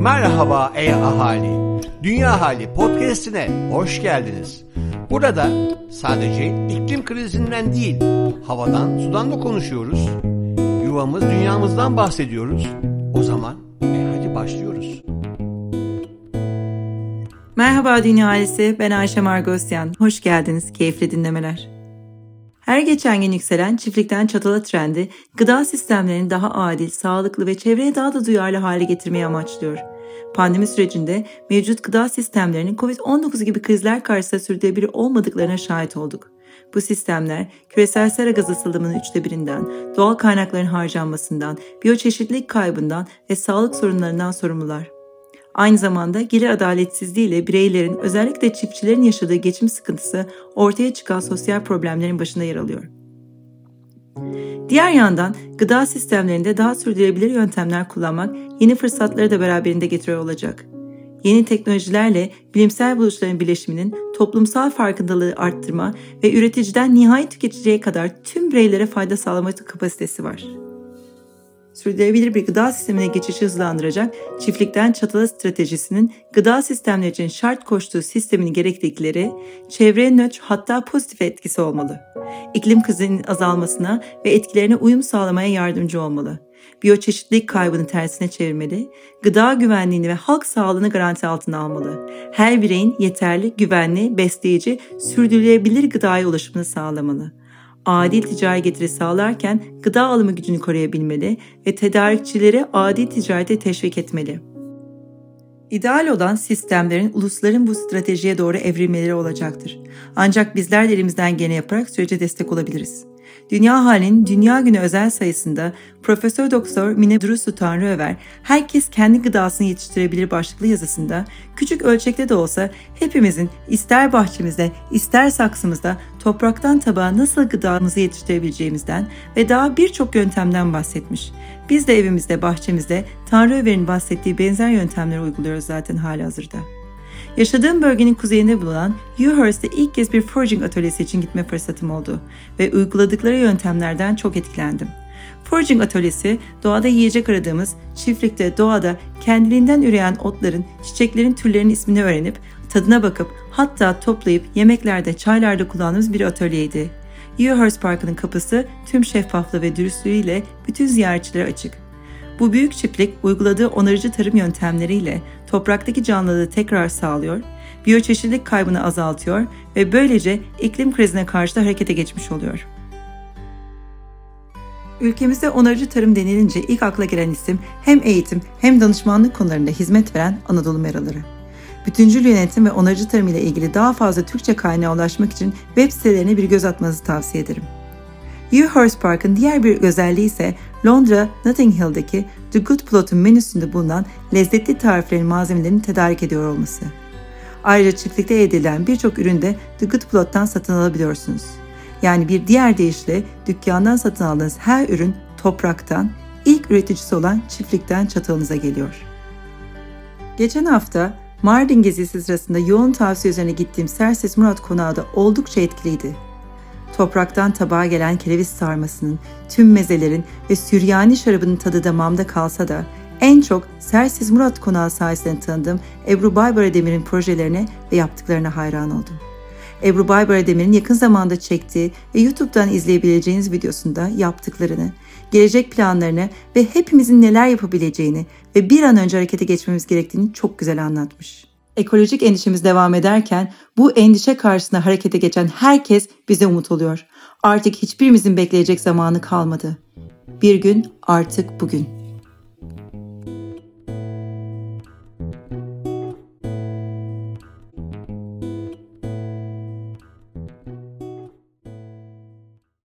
Merhaba ey ahali. Dünya Hali podcast'ine hoş geldiniz. Burada sadece iklim krizinden değil, havadan, sudan da konuşuyoruz. Yuvamız, dünyamızdan bahsediyoruz. O zaman e hadi başlıyoruz. Merhaba Dünya Ailesi, ben Ayşe Margosyan. Hoş geldiniz, keyifli dinlemeler. Her geçen gün yükselen çiftlikten çatala trendi, gıda sistemlerini daha adil, sağlıklı ve çevreye daha da duyarlı hale getirmeyi amaçlıyor. Pandemi sürecinde mevcut gıda sistemlerinin COVID-19 gibi krizler karşısında sürdürülebilir olmadıklarına şahit olduk. Bu sistemler küresel sera gazı salımının üçte birinden, doğal kaynakların harcanmasından, biyoçeşitlilik kaybından ve sağlık sorunlarından sorumlular. Aynı zamanda gelir adaletsizliği ile bireylerin özellikle çiftçilerin yaşadığı geçim sıkıntısı ortaya çıkan sosyal problemlerin başında yer alıyor. Diğer yandan gıda sistemlerinde daha sürdürülebilir yöntemler kullanmak yeni fırsatları da beraberinde getiriyor olacak. Yeni teknolojilerle bilimsel buluşların birleşiminin toplumsal farkındalığı arttırma ve üreticiden nihai tüketiciye kadar tüm bireylere fayda sağlama kapasitesi var sürdürülebilir bir gıda sistemine geçişi hızlandıracak çiftlikten çatala stratejisinin gıda sistemleri için şart koştuğu sistemin gereklilikleri çevreye nötr hatta pozitif etkisi olmalı. İklim krizinin azalmasına ve etkilerine uyum sağlamaya yardımcı olmalı. Biyoçeşitlilik kaybını tersine çevirmeli, gıda güvenliğini ve halk sağlığını garanti altına almalı. Her bireyin yeterli, güvenli, besleyici, sürdürülebilir gıdaya ulaşımını sağlamalı adil ticari getiri sağlarken gıda alımı gücünü koruyabilmeli ve tedarikçileri adil ticarete teşvik etmeli. İdeal olan sistemlerin ulusların bu stratejiye doğru evrilmeleri olacaktır. Ancak bizler de elimizden gene yaparak sürece destek olabiliriz. Dünya Halinin Dünya Günü özel sayısında Profesör Doktor Mine Durusu Tanrıöver herkes kendi gıdasını yetiştirebilir başlıklı yazısında küçük ölçekte de olsa hepimizin ister bahçemizde ister saksımızda topraktan tabağa nasıl gıdamızı yetiştirebileceğimizden ve daha birçok yöntemden bahsetmiş. Biz de evimizde, bahçemizde Tanrıöver'in bahsettiği benzer yöntemleri uyguluyoruz zaten hali hazırda. Yaşadığım bölgenin kuzeyinde bulunan Ewhurst'e ilk kez bir foraging atölyesi için gitme fırsatım oldu ve uyguladıkları yöntemlerden çok etkilendim. Foraging atölyesi doğada yiyecek aradığımız, çiftlikte, doğada kendiliğinden üreyen otların, çiçeklerin türlerinin ismini öğrenip, tadına bakıp hatta toplayıp yemeklerde, çaylarda kullandığımız bir atölyeydi. Ewhurst Parkı'nın kapısı tüm şeffaflığı ve dürüstlüğüyle bütün ziyaretçilere açık. Bu büyük çiftlik uyguladığı onarıcı tarım yöntemleriyle topraktaki canlılığı tekrar sağlıyor, biyoçeşitlilik kaybını azaltıyor ve böylece iklim krizine karşı da harekete geçmiş oluyor. Ülkemizde onarıcı tarım denilince ilk akla gelen isim hem eğitim hem danışmanlık konularında hizmet veren Anadolu Meraları. Bütüncül yönetim ve onarıcı tarım ile ilgili daha fazla Türkçe kaynağı ulaşmak için web sitelerine bir göz atmanızı tavsiye ederim. Ewhurst Park'ın diğer bir özelliği ise Londra Notting Hill'deki The Good Plot'un menüsünde bulunan lezzetli tariflerin malzemelerini tedarik ediyor olması. Ayrıca çiftlikte edilen birçok ürün de The Good Plot'tan satın alabiliyorsunuz. Yani bir diğer deyişle dükkandan satın aldığınız her ürün topraktan, ilk üreticisi olan çiftlikten çatalınıza geliyor. Geçen hafta Mardin gezisi sırasında yoğun tavsiye üzerine gittiğim Serses Murat Konağı da oldukça etkiliydi topraktan tabağa gelen kereviz sarmasının, tüm mezelerin ve Süryani şarabının tadı damağımda kalsa da en çok Sersiz Murat Konağı sayesinde tanıdığım Ebru Baybara Demir'in projelerine ve yaptıklarına hayran oldum. Ebru Baybara Demir'in yakın zamanda çektiği ve YouTube'dan izleyebileceğiniz videosunda yaptıklarını, gelecek planlarını ve hepimizin neler yapabileceğini ve bir an önce harekete geçmemiz gerektiğini çok güzel anlatmış. Ekolojik endişemiz devam ederken bu endişe karşısında harekete geçen herkes bize umut oluyor. Artık hiçbirimizin bekleyecek zamanı kalmadı. Bir gün artık bugün.